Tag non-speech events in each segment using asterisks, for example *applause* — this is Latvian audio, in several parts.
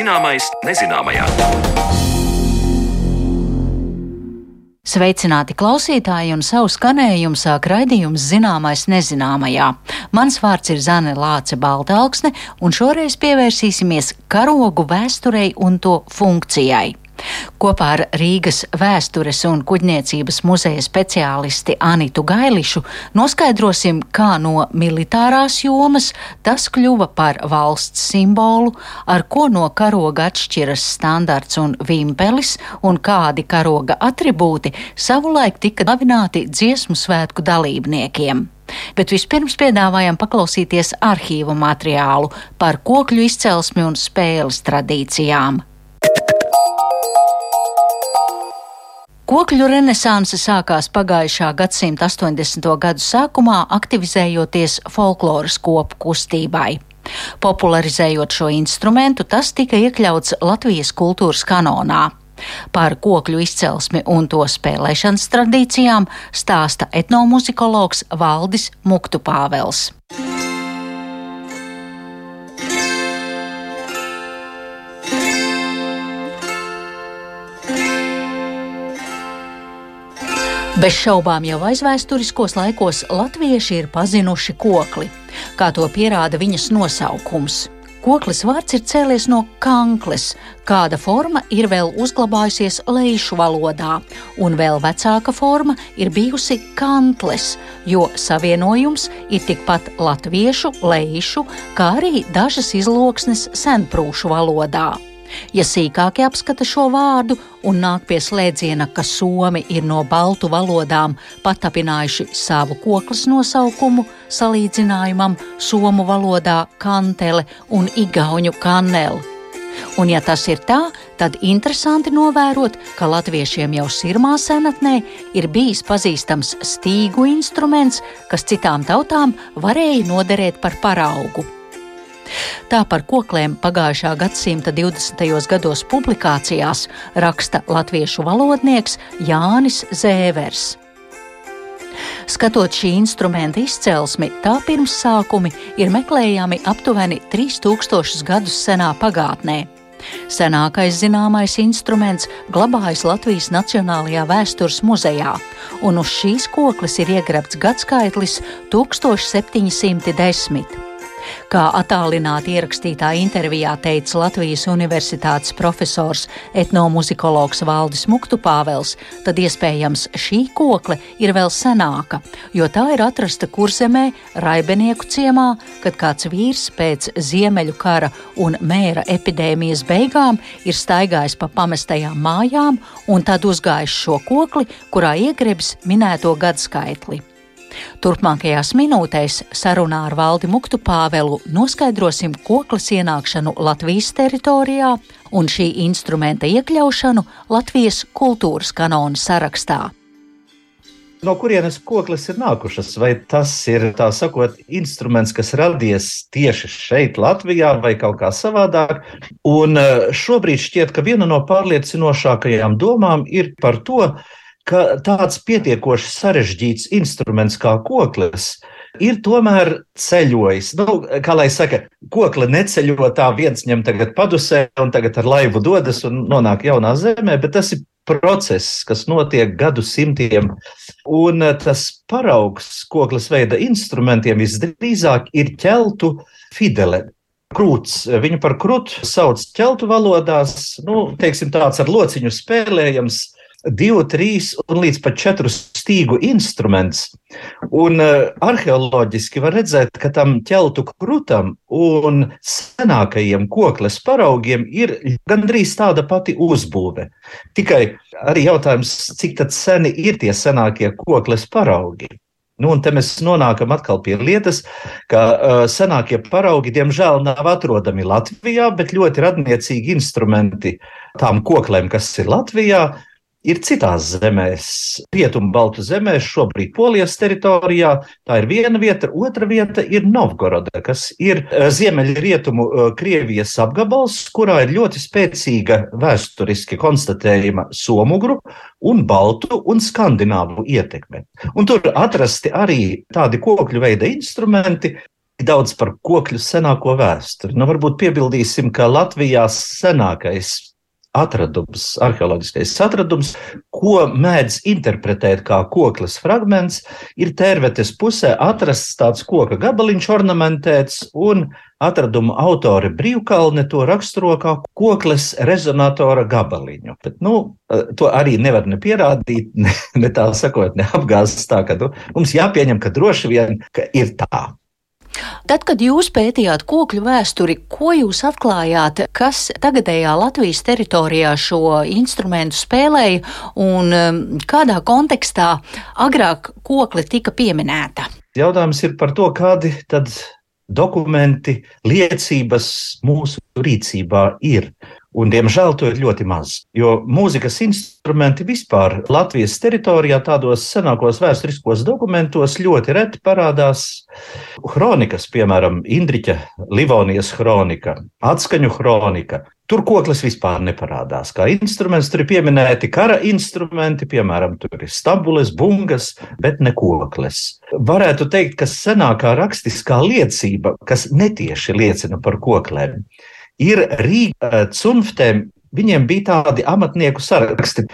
Zināmais nezināmajā. Sveicināti klausītāji un savu skanējumu sāk raidījums Zināmais nezināmajā. Mans vārds ir Zane Lāce Baltāksne, un šoreiz pievērsīsimies karogu vēsturei un to funkcijai. Kopā ar Rīgas vēstures un kuģniecības muzeja speciālisti Anitu Gailišu noskaidrosim, kā no militārās jomas tas kļuva par valsts simbolu, ar ko no karoga atšķiras standarts un vimpelis, un kādi karoga atribūti savulaik tika davināti dziesmu svētku dalībniekiem. Bet vispirms piedāvājam paklausīties arhīvu materiālu par kokļu izcelsmi un spēles tradīcijām. Kokļu renesanse sākās pagājušā gadsimta 80. gadu sākumā, aktivizējoties folkloras kopu kustībai. Popularizējot šo instrumentu, tas tika iekļauts Latvijas kultūras kanonā. Par kokļu izcelsmi un to spēlēšanas tradīcijām stāsta etnomuzikologs Valdis Muktupāvels. Bez šaubām jau aizvēsturiskos laikos latvieši ir pazinuši kokli, kā to pierāda viņas nosaukums. Koklis vārds ir cēlies no kankles, kāda forma ir vēl uzglabājusies leišu valodā, un vēl vecāka forma ir bijusi kantles, jo savienojums ir tikpat latviešu, leišu, kā arī dažas izloksnes senprūšu valodā. Ja sīkāk apskata šo vārdu un nāk pie slēdziena, ka somi ir no baltu valodām patapinājuši savu koklas nosaukumu, salīdzinājumam somu valodā kantele un igauņu kaneli. Un, ja tas ir tā, tad interesanti novērot, ka latviešiem jau sirmā senatnē ir bijis pazīstams stīgu instruments, kas citām tautām varēja noderēt par paraugu. Tā par kokliem pagājušā gadsimta 20. gados publikācijās raksta latviešu valodnieks Jānis Zēvers. Skatot šī instrumenta izcelsmi, tā pirmsākumi ir meklējami aptuveni 3000 gadus senā pagātnē. Senākais zināmais instruments glabājas Latvijas Nacionālajā vēstures muzejā, un uz šīs kokles ir iegrabts gadskaitlis 1710. Kā attālināti ierakstītā intervijā teica Latvijas Universitātes profesors etnomuzikologs Valdis Muktupāvels, tad iespējams šī kokle ir vēl senāka, jo tā ir atrasta kurzemē Raibenieku ciemā, kad kāds vīrs pēc Ziemeļu kara un mēra epidēmijas beigām ir staigājis pa pamestajām mājām un tad uzgājis šo kokli, kurā iegrebs minēto gadskaitli. Turpmākajās minūtēs sarunā ar Valdi Muktu Pāvelu noskaidrosim koklas ienākšanu Latvijas teritorijā un šī instrumenta iekļaušanu Latvijas kultūras kanona sarakstā. No kurienes koklis ir nākušas? Vai tas ir tā sakot, instruments, kas radies tieši šeit, Latvijā, vai kaut kā savādāk? Un eh, šobrīd šķiet, ka viena no pārliecinošākajām domām ir par to, ka tāds pietiekoši sarežģīts instruments kā koklis ir tomēr ceļojis. Nu, kā lai saka, kokli neceļo tā viens ņem tagad padusē un tagad ar laivu dodas un nonāk jaunā zemē, bet tas ir process, kas notiek gadu simtiem. Un tas paraugs koklas veida instrumentiem visdrīzāk ir ķeltu fidele. Krūts, viņu par krūtu sauc ķeltu valodās, nu, teiksim, tāds ar lociņu spēlējams, divu, trīs un līdz pat četru stīgu instruments. Un uh, arheoloģiski var redzēt, ka tam ķeltu krūtam un senākajiem kokles paraugiem ir gandrīz tāda pati uzbūve. Tikai arī jautājums, cik seni ir tie senākie kokles paraugi. Nu, un te mēs nonākam atkal pie lietas, ka uh, senākie paraugi, diemžēl, nav atrodami Latvijā, bet ļoti radniecīgi instrumenti tām koklēm, kas ir Latvijā, ir citās zemēs, rietumu baltu zemēs, šobrīd Polijas teritorijā. Tā ir viena vieta, otra vieta ir Novgoroda, kas ir eh, ziemeļrietumu eh, Krievijas apgabals, kurā ir ļoti spēcīga vēsturiski konstatējama somugru un baltu un skandināvu ietekme. Un tur atrasti arī tādi kokļu veida instrumenti, daudz par kokļu senāko vēsturi. Nu, varbūt piebildīsim, ka Latvijā senākais atradums, arheoloģiskais atradums, ko mēdz interpretēt kā koklis fragments, ir tērvetes pusē atrasts tāds koka gabaliņš ornamentēts, un atraduma autori brīvkalne to raksturo kā koklis rezonatora gabaliņu. Bet, nu, to arī nevar ne pierādīt, ne, ne tā sakot, ne apgāzts tā, ka nu, mums jāpieņem, ka droši vien ka ir tā. Tad, kad jūs pētījāt kokļu vēsturi, ko jūs atklājāt, kas tagadējā Latvijas teritorijā šo instrumentu spēlēja un um, kādā kontekstā agrāk kokli tika pieminēta? Jautājums ir par to, kādi tad dokumenti, liecības mūsu rīcībā ir. Un, diemžēl to ir ļoti maz. Jo mūzikas instrumenti vispār Latvijas teritorijā, tādos senākos vēsturiskos dokumentos, ļoti reti parādās. Kronikas, piemēram, Indriča Livonijas kronika, atskaņu kronika. Tur koklis vispār neparādās. Kā instruments tur ir pieminēti kara instrumenti, piemēram, tur ir stabules, bungas, bet ne koklis. Varētu teikt, ka senākā rakstiskā liecība, kas netieši liecina par koklēm, ir Rīga cunftēm. Viņiem bija tādi amatnieku saraksti.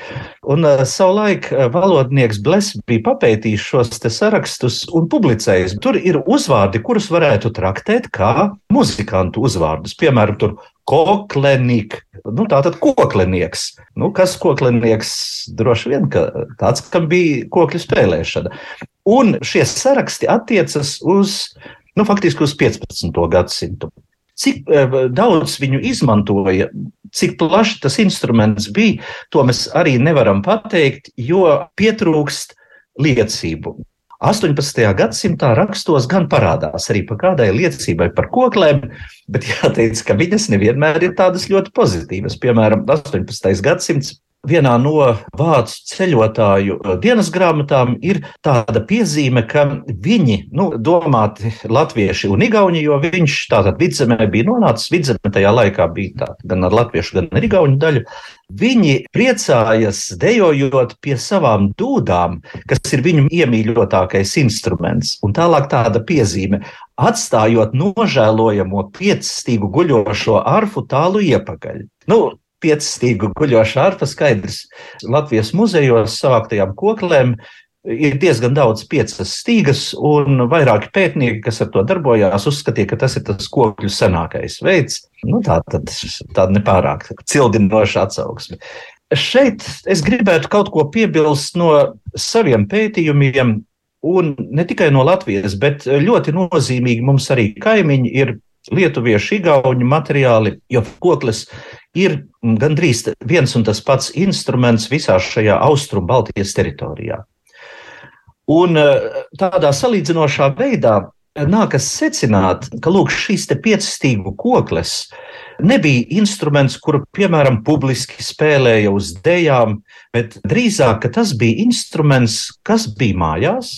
Un uh, savulaik uh, valodnieks Bless bija papētījis šos sarakstus un publicējis. Tur ir uzvārdi, kurus varētu traktēt kā muzikantu uzvārdus. Piemēram, tur koklenik, nu, tātad koklenieks. Nu, kas koklenieks? Droši vien, ka tāds, kam bija kokļu spēlēšana. Un šie saraksti attiecas uz, nu, faktiski uz 15. gadsimtu. Cik eh, daudz viņu izmantoja, cik plaši tas instruments bija, to mēs arī nevaram pateikt, jo pietrūkst liecību. 18. gadsimtā rakstos gan parādās arī par kādai liecībai par koklēm, bet jāteic, ka viņas nevienmēr ir tādas ļoti pozitīvas. Piemēram, 18. gadsimts vienā no vācu ceļotāju uh, dienas grāmatām ir tāda piezīme, ka viņi, nu, domāti latvieši un igauni, jo viņš tātad vidzemē bija nonācis, vidzemē tajā laikā bija tā, gan ar latviešu, gan ar igauņu daļu. Viņi priecājas dejojot pie savām dūdām, kas ir viņu iemīļotākais instruments. Un tālāk tāda piezīme - atstājot nožēlojamo piecstīgu guļošo arfu tālu iepakaļ. Nu, piecstīgu guļošu arfa skaidrs. Latvijas muzejos savāktajām koklēm ir diezgan daudz piecas stīgas, un vairāki pētnieki, kas ar to darbojās, uzskatīja, ka tas ir tas kokļu senākais veids. Nu, tā tad tāda nepārāk cildinoša atsauksme. Šeit es gribētu kaut ko piebilst no saviem pētījumiem, un ne tikai no Latvijas, bet ļoti nozīmīgi mums arī kaimiņi ir lietuviešu, igauņu materiāli, jo koklis ir gandrīz viens un tas pats instruments visā šajā austrumu Baltijas teritorijā. Un eh, tādā salīdzinošā veidā nākas secināt, ka lūk, šīs piecstīgu kokles nebija instruments, kuru, piemēram, publiski spēlēja uz dejām, bet drīzāk tas bija instruments, kas bija mājās,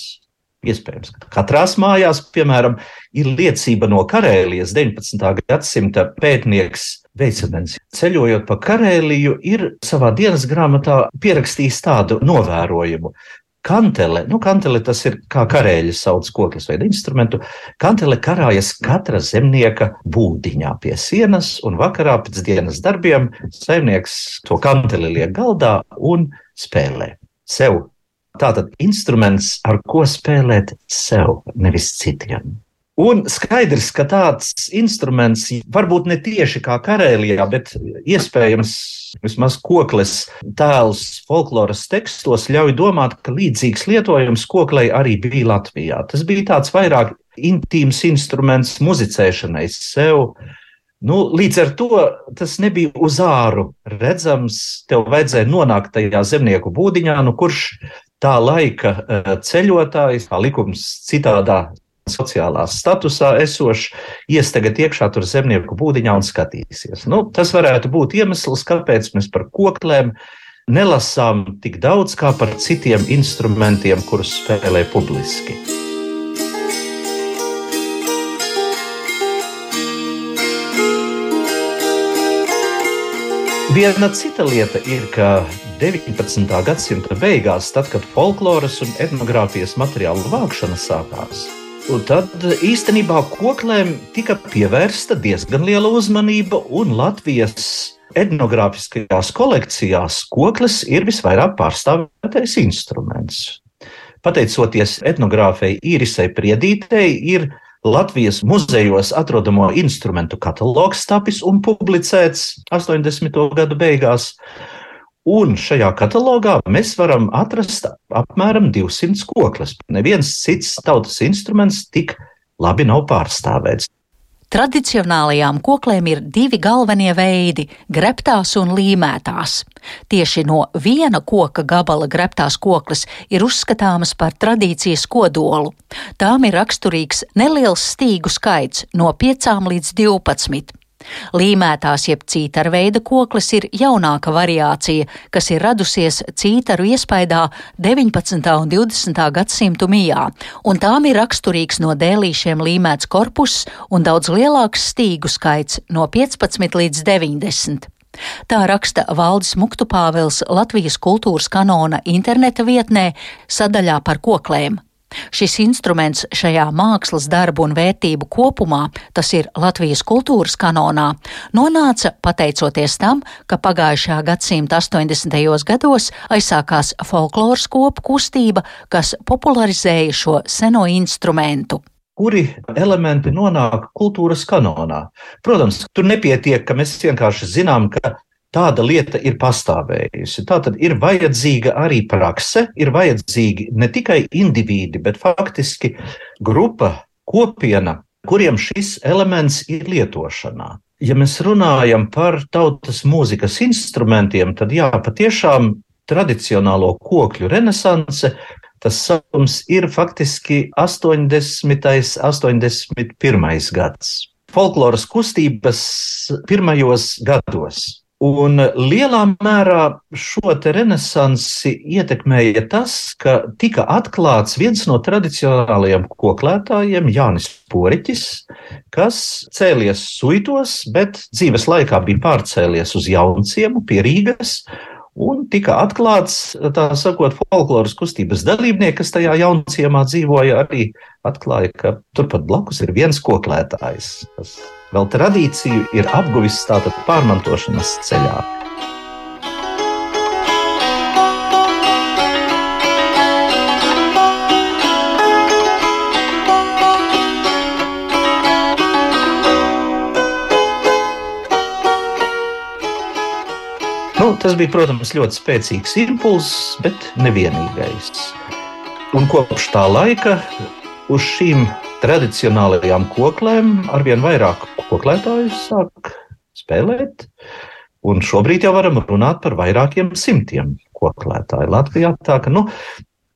Iespējams, ka katrās mājās, piemēram, ir liecība no Karēlijas 19. gadsimta pētnieks Veicamens. Ceļojot pa Karēliju, ir savā dienas grāmatā pierakstījis tādu novērojumu. Kantele, nu, kantele tas ir kā karēļi sauc koklis vai instrumentu. Kantele karājas katra zemnieka būdiņā pie sienas, un vakarā pēc dienas darbiem saimnieks to kanteli liek galdā un spēlē sev Tātad instruments, ar ko spēlēt sev, nevis citiem. Un skaidrs, ka tāds instruments varbūt ne tieši kā karēlijā, bet iespējams vismaz koklis tēls folkloras tekstos ļauj domāt, ka līdzīgs lietojums koklei arī bija Latvijā. Tas bija tāds vairāk intīms instruments muzicēšanai sev. Nu, līdz ar to tas nebija uz āru redzams. Tev vajadzēja nonākt tajā zemnieku būdiņā, nu, kurš tā laika eh, ceļotājs, kā likums citādā sociālā statusā esošs, ies tagad iekšā tur zemnieku būdiņā un skatīsies. Nu, tas varētu būt iemesls, kāpēc mēs par koklēm nelasām tik daudz kā par citiem instrumentiem, kurus spēlē publiski. Viena cita lieta ir, ka 19. gadsimta beigās, tad, kad folkloras un etnogrāfijas materiālu vākšana sākās, tad īstenībā koklēm tika pievērsta diezgan liela uzmanība, un Latvijas etnogrāfiskajās kolekcijās koklis ir visvairāk pārstāvētais instruments. Pateicoties etnogrāfei Irisai Priedītei, ir Latvijas muzejos atrodamo instrumentu katalogs tapis un publicēts 80. gadu beigās. Un šajā katalogā mēs varam atrast apmēram 200 kokles. Neviens cits tautas instruments tik labi nav pārstāvēts. Tradicionālajām koklēm ir divi galvenie veidi - greptās un līmētās. Tieši no viena koka gabala greptās koklis ir uzskatāmas par tradīcijas kodolu. Tām ir raksturīgs neliels stīgu skaits no 5 līdz 12. Līmētās jeb cītaru veida koklis ir jaunāka variācija, kas ir radusies cītaru iespaidā 19. un 20. gadsimtu mijā, un tām ir raksturīgs no dēlīšiem līmēts korpus un daudz lielāks stīgu skaits no 15 līdz 90. Tā raksta Valdis Muktupāvils Latvijas kultūras kanona interneta vietnē sadaļā par koklēm. Šis instruments šajā mākslas darbu un vērtību kopumā, tas ir Latvijas kultūras kanonā, nonāca pateicoties tam, ka pagājušā gadsimta 80. gados aizsākās folkloras kopu kustība, kas popularizēja šo seno instrumentu kuri elementi nonāk kultūras kanonā. Protams, tur nepietiek, ka mēs vienkārši zinām, ka tāda lieta ir pastāvējusi. Tā tad ir vajadzīga arī prakse, ir vajadzīgi ne tikai indivīdi, bet faktiski grupa, kopiena, kuriem šis elements ir lietošanā. Ja mēs runājam par tautas mūzikas instrumentiem, tad jā, patiešām tradicionālo kokļu renesanse. Tas sākums ir faktiski 80. un 81. gads. Folkloras kustības pirmajos gados. Un lielā mērā šo renesansi ietekmēja tas, ka tika atklāts viens no tradicionālajiem koklētājiem, Jānis Poriķis, kas cēlies suitos, bet dzīves laikā bija pārcēlies uz Jaunciemu pie Rīgas. Un tika atklāts, tā sakot, folkloras kustības dalībnieki, kas tajā jaunciemā dzīvoja, arī atklāja, ka turpat blakus ir viens koklētājs, kas vēl tradīciju ir apguvis tātad pārmantošanas ceļā. Nu, tas bija, protams, ļoti spēcīgs impulss, bet nevienīgais. Un kopš tā laika uz šīm tradicionālajām koklēm arvien vairāk koklētāju sāk spēlēt. Un šobrīd jau varam runāt par vairākiem simtiem koklētāju Latvijā. Tā, ka, nu,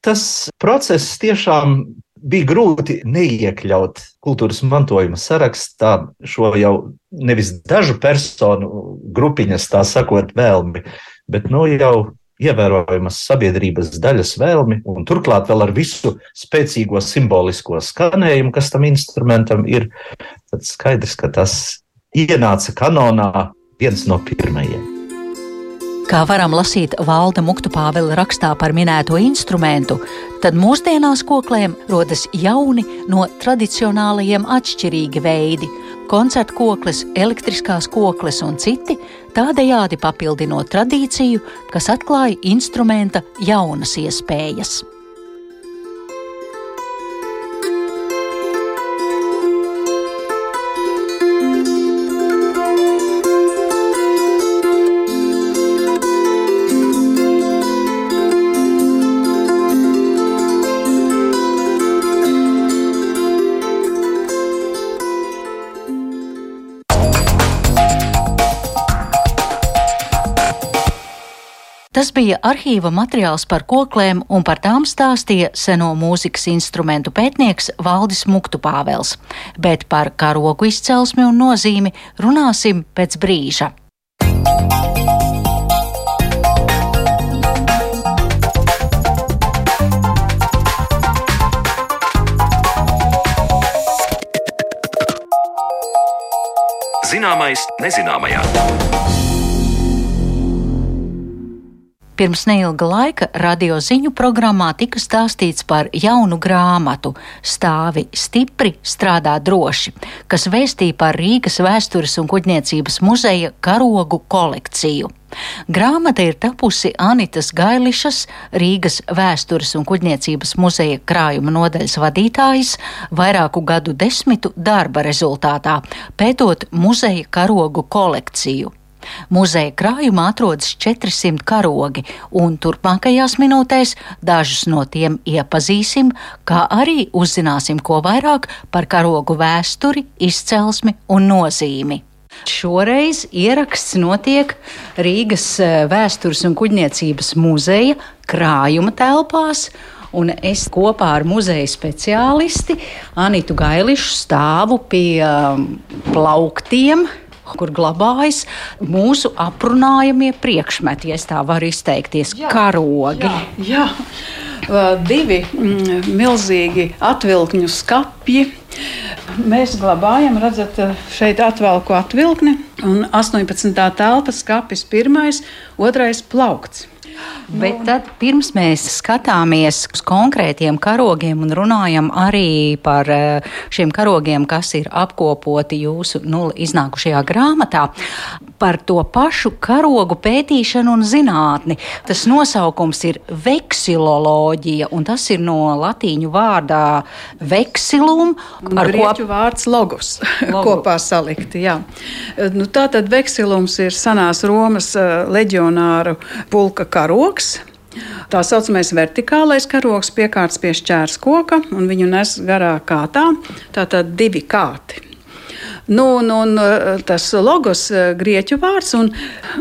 tas process tiešām bija grūti neiekļaut kultūras mantojuma sarakstā šo jau nevis dažu personu grupiņas, tā sakot, vēlmi, bet nu, jau ievērojamas sabiedrības daļas vēlmi, un turklāt vēl ar visu spēcīgo simbolisko skanējumu, kas tam instrumentam ir, tad skaidrs, ka tas ienāca kanonā viens no pirmajiem. Kā varam lasīt Valda Muktu Pāvila rakstā par minēto instrumentu, tad mūsdienās koklēm rodas jauni no tradicionālajiem atšķirīgi veidi - koncertu koklis, elektriskās koklis un citi, tādējādi papildinot tradīciju, kas atklāja instrumenta jaunas iespējas. Tas bija arhīva materiāls par koklēm, un par tām stāstīja seno mūzikas instrumentu pētnieks Valdis Muktupāvels. Bet par karogu izcelsmi un nozīmi runāsim pēc brīža. Zināmais nezināmajā. Pirms neilga laika radio ziņu programmā tika stāstīts par jaunu grāmatu Stāvi stipri, strādā droši, kas vēstīja par Rīgas vēstures un kuģniecības muzeja karogu kolekciju. Grāmata ir tapusi Anitas Gailišas, Rīgas vēstures un kuģniecības muzeja krājuma nodaļas vadītājas vairāku gadu desmitu darba rezultātā, pētot muzeja karogu kolekciju. Muzeja krājumā atrodas 400 karogi, un turpmākajās minūtēs dažus no tiem iepazīsim, kā arī uzzināsim ko vairāk par karogu vēsturi, izcelsmi un nozīmi. Šoreiz ieraksts notiek Rīgas eh, vēstures un kuģniecības muzeja krājuma telpās. Un es kopā ar muzeja speciālisti Anitu Gailišu stāvu pie um, plauktiem, kur glabājas mūsu aprunājamie priekšmeti, ja tā var izteikties, jā, karogi. Jā, jā. Divi mm, milzīgi atvilkņu skapji. Mēs glabājam, redzat, šeit atvelku atvilkni, un 18. telpas skapis pirmais, otrais plaukts. *gasps* Bet tad, pirms mēs skatāmies uz konkrētiem karogiem un runājam arī par eh, šiem karogiem, kas ir apkopoti jūsu nu, iznākušajā grāmatā, par to pašu karogu pētīšanu un zinātni. Tas nosaukums ir veksiloloģija, un tas ir no latīņu vārdā veksilum. Ar grieķu kop... vārds logos, *laughs* Logo. kopā salikti. Jā. Nu, tā tad veksilums ir senās Romas eh, leģionāru pulka karoks. Tā saucamais vertikālais karoks piekārts pie šķērs koka, un viņu nes garā kātā. Tātad divi kāti. Nu, un, un tas logos grieķu vārds un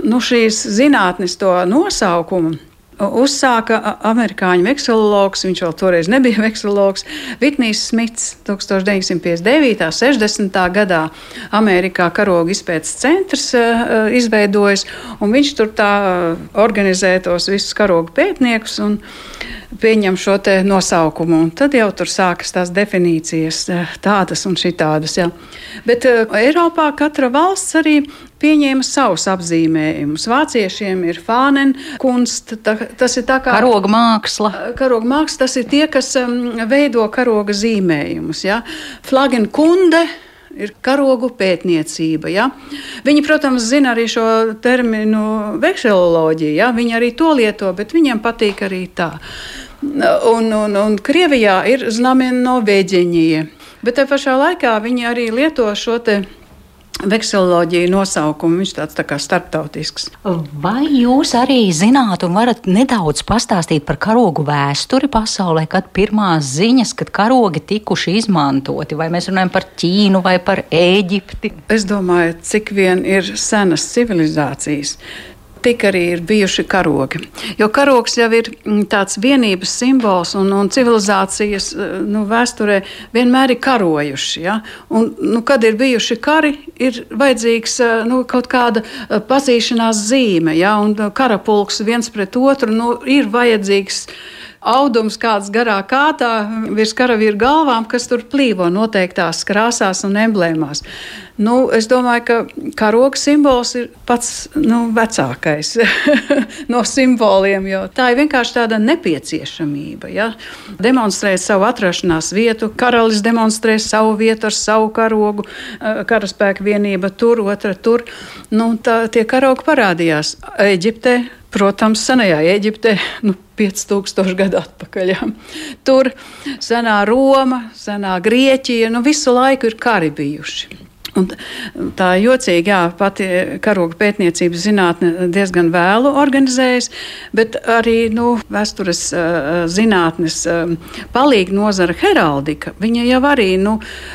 nu, šīs zinātnes to nosaukumu uzsāka amerikāņu vekselologs, viņš vēl toreiz nebija vekselologs, Vitnijs Smits 1959. un 60. gadā Amerikā karoga izpētes centrs izveidojas, un viņš tur tā organizē tos visus karoga pētniekus. Un, pieņem šo nosaukumu. Un tad jau tur sākas tās definīcijas, tādas un šitādas. Jā. Bet Eiropā katra valsts arī pieņēma savus apzīmējumus. Vāciešiem ir fānenkunst, ta, tas ir tā kā karoga māksla. Karoga māksla, tas ir tie, kas um, veido karoga zīmējumus. Ja? Flagenkunde ir karogu pētniecība. Ja? Viņi, protams, zina arī šo terminu vekseloloģiju, ja? viņi arī to lieto, bet viņiem patīk arī tā. Un, un, un Krievijā ir znamena no vēģeņie, bet te pašā laikā viņi arī lieto šo te Vekseloloģija nosaukumu, viņš tāds tā kā starptautisks. Vai jūs arī zināt un varat nedaudz pastāstīt par karogu vēsturi pasaulē, kad pirmās ziņas, kad karogi tikuši izmantoti, vai mēs runājam par Ķīnu vai par Ēģipti? Es domāju, cik vien ir senas civilizācijas tik arī ir bijuši karogi. Jo karogs jau ir mm, tāds vienības simbols un, un civilizācijas eh, nu, vēsturē vienmēr ir karojuši. Ja? Un, nu, kad ir bijuši kari, ir vajadzīgs eh, nu, kaut kāda eh, pazīšanās zīme, ja? un karapulks viens pret otru nu, ir vajadzīgs audums kāds garā kātā virs karavīru galvām, kas tur plīvo noteiktās krāsās un emblēmās. Nu, es domāju, ka karoga simbols ir pats nu, vecākais *laughs* no simboliem, jo tā ir vienkārši tāda nepieciešamība. Ja? Demonstrēt savu atrašanās vietu, karalis demonstrē savu vietu ar savu karogu, eh, karaspēka vienība tur, otra tur. Nu, tā, tie karogi parādījās Eģiptē, protams, senajā Eģiptē. Nu, 5000 gadu atpakaļ. Ja. Tur senā Roma, senā Grieķija, nu visu laiku ir kari bijuši. Un tā jocīgi, jā, pati karoga pētniecības zinātne diezgan vēlu organizējas, bet arī nu, vēstures uh, zinātnes uh, palīga nozara heraldika. Viņa jau arī nu,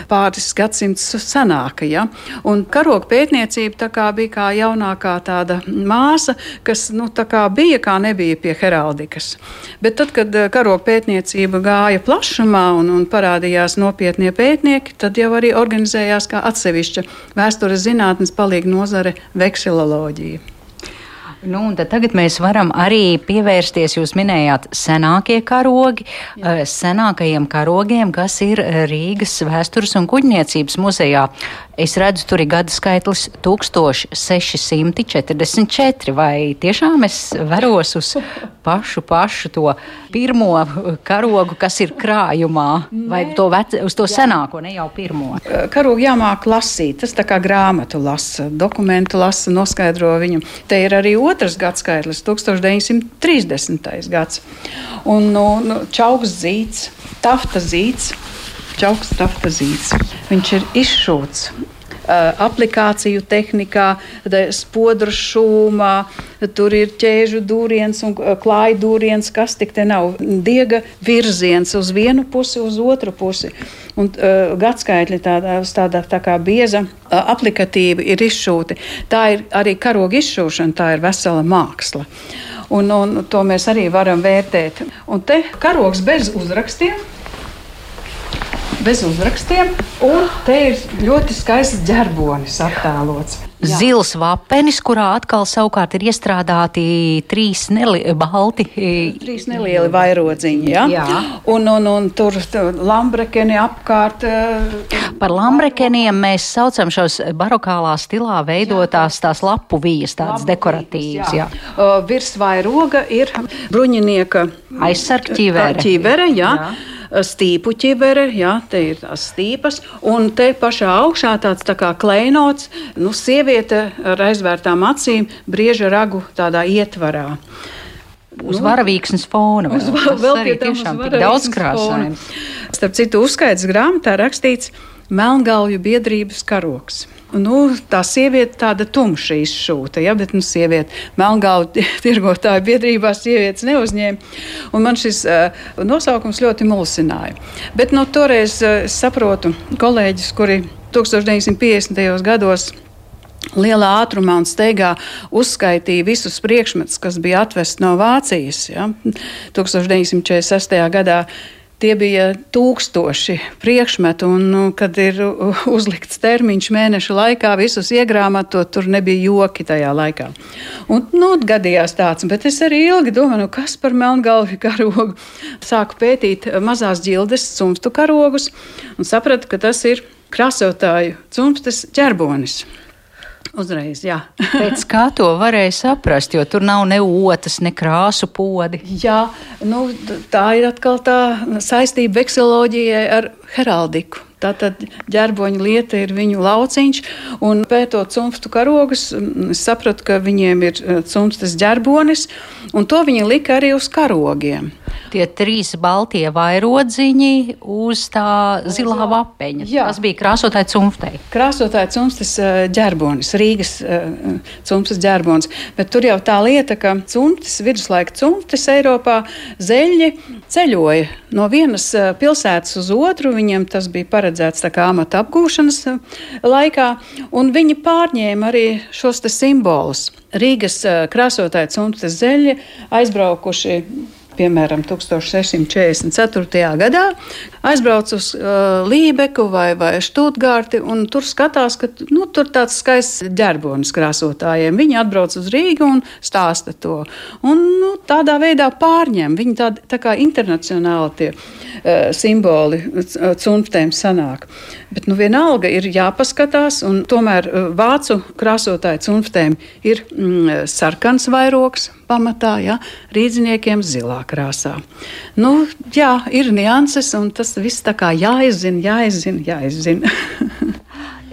pāris gadsimts senāka. Ja? Un karoga pētniecība kā bija kā jaunākā tāda māsa, kas nu, kā bija, kā nebija pie heraldikas. Bet tad, kad karoga pētniecība gāja plašumā un, un parādījās nopietnie pētnieki, tad jau arī organizējās kā atsevišķi atsevišķa vēstures zinātnes palīga nozare veksiloloģija. Nu, tagad mēs varam arī pievērsties, jūs minējāt, senākie karogi, Jā. senākajiem karogiem, kas ir Rīgas vēstures un kuģniecības muzejā. Es redzu, tur ir gada skaitlis 1644. Vai tiešām es veros uz pašu, pašu to pirmo karogu, kas ir krājumā, vai to vec, uz to senāko, ne jau pirmo? Karogu jāmāk lasīt, tas tā kā grāmatu lasa, dokumentu lasa, noskaidro viņu. Te ir arī otrs gadskaitlis, 1930. gads. Un nu, nu, čauks zīts, tafta zīts. Čauks tafta zīts. Viņš ir izšūts aplikāciju tehnikā, spodru šūmā, tur ir ķēžu dūriens un klāja dūriens, kas tik te nav. Diega virziens uz vienu pusi, uz otru pusi. Un uh, gadskaitļi tādā, tādā tā kā bieza uh, aplikatīva ir izšūti. Tā ir arī karoga izšūšana, tā ir vesela māksla. Un, un to mēs arī varam vērtēt. Un te karogs bez uzrakstiem bez uzrakstiem, un te ir ļoti skaists ģerbonis attēlots. Jā. Zils vapenis, kurā atkal savukārt ir iestrādāti trīs neli, balti. Trīs nelieli vairodziņi, ja? jā. Un, un, un tur lambrekeni apkārt. Par lambrekeniem mēs saucam šos barokālā stilā veidotās tās lapu vijas, tādas dekoratīvas. Jā. Jā. Uh, virs vairoga ir bruņinieka aizsargķīvere. Ķīvere, jā. jā stīpu ķibere, jā, te ir tās stīpas, un te pašā augšā tāds tā kā kleinots, nu, sieviete ar aizvērtām acīm brieža ragu tādā ietvarā. Uz nu, varavīksnes fona. Uz vēl, vēl pie tam tiešām tik daudz krāsaini. Starp citu, uzskaits grāmatā rakstīts Melngalvju biedrības karoks. Nu, tā sieviete tāda tumša izšūta, ja, bet nu, sieviete melngalva *laughs* tirgotāja biedrībā sievietes neuzņēma. Un man šis uh, nosaukums ļoti mulsināja. Bet nu, toreiz uh, saprotu kolēģis, kuri 1950. gados lielā ātrumā un steigā uzskaitīja visus priekšmetus, kas bija atvesti no Vācijas. Ja? 1946. gadā Tie bija tūkstoši priekšmetu, un, nu, kad ir uzlikts termiņš mēneša laikā, visus iegrāmatot, tur nebija joki tajā laikā. Un, nu, gadījās tāds, bet es arī ilgi domāju, nu, kas par melngalvi karogu. Sāku pētīt mazās ģildes cumstu karogus un sapratu, ka tas ir krāsotāju cumstas ķerbonis. Uzreiz, jā. *laughs* Pēc kā to varēja saprast, jo tur nav ne otras, ne krāsu podi. Jā, nu, tā ir atkal tā saistība vekseloģijai ar heraldiku. Tātad ģerboņa lieta ir viņu lauciņš, un pētot cimstu karogus, es sapratu, ka viņiem ir e, cimstas ģerbonis, un to viņi lika arī uz karogiem. Tie trīs baltie vairodziņi uz tā zilā vapeņa. Jā. Tas bija krāsotāja cimstei. Krāsotāja cimstas e, ģerbonis, Rīgas e, cimstas ģerbonis. Bet tur jau tā lieta, ka cimstas, viduslaika cimstas Eiropā zeļi ceļoja no vienas pilsētas uz otru. Viņiem tas bija paredzēts paredzēts amata apgūšanas eh, laikā, un viņi pārņēma arī šos simbolus. Rīgas eh, krāsotāji Cuntas zeļi aizbraukuši piemēram, 1644. gadā, aizbrauc uz uh, Lībeku vai, vai Štūtgārti, un tur skatās, ka nu, tur tāds skaists ģerbonis krāsotājiem. Viņi atbrauc uz Rīgu un stāsta to. Un, nu, tādā veidā pārņem. Viņi tādi tā kā internacionāli tie uh, simboli uh, cunftēm sanāk. Bet nu, vienalga ir jāpaskatās, un tomēr uh, vācu krāsotāju cunftēm ir mm, sarkans vairogs pamatā, ja, rīdziniekiem zilā krāsā. Nu, jā, ir nianses, un tas viss tā kā jāizzina, jāizzina, jāizzina. *laughs*